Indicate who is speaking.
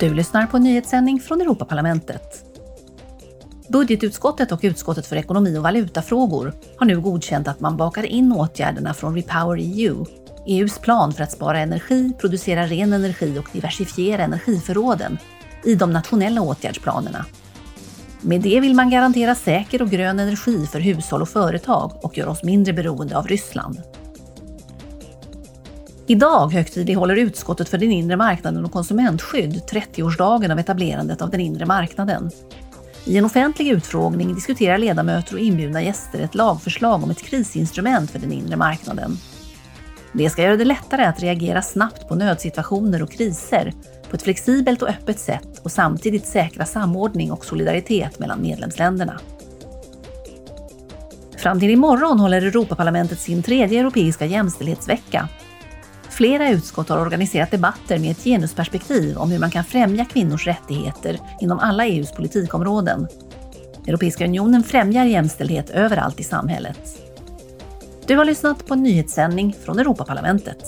Speaker 1: Du lyssnar på en nyhetssändning från Europaparlamentet. Budgetutskottet och utskottet för ekonomi och valutafrågor har nu godkänt att man bakar in åtgärderna från Repower EU, EUs plan för att spara energi, producera ren energi och diversifiera energiförråden, i de nationella åtgärdsplanerna. Med det vill man garantera säker och grön energi för hushåll och företag och göra oss mindre beroende av Ryssland. Idag högtidlighåller utskottet för den inre marknaden och konsumentskydd 30-årsdagen av etablerandet av den inre marknaden. I en offentlig utfrågning diskuterar ledamöter och inbjudna gäster ett lagförslag om ett krisinstrument för den inre marknaden. Det ska göra det lättare att reagera snabbt på nödsituationer och kriser på ett flexibelt och öppet sätt och samtidigt säkra samordning och solidaritet mellan medlemsländerna. Fram till imorgon håller Europaparlamentet sin tredje europeiska jämställdhetsvecka Flera utskott har organiserat debatter med ett genusperspektiv om hur man kan främja kvinnors rättigheter inom alla EUs politikområden. Europeiska unionen främjar jämställdhet överallt i samhället. Du har lyssnat på en nyhetssändning från Europaparlamentet.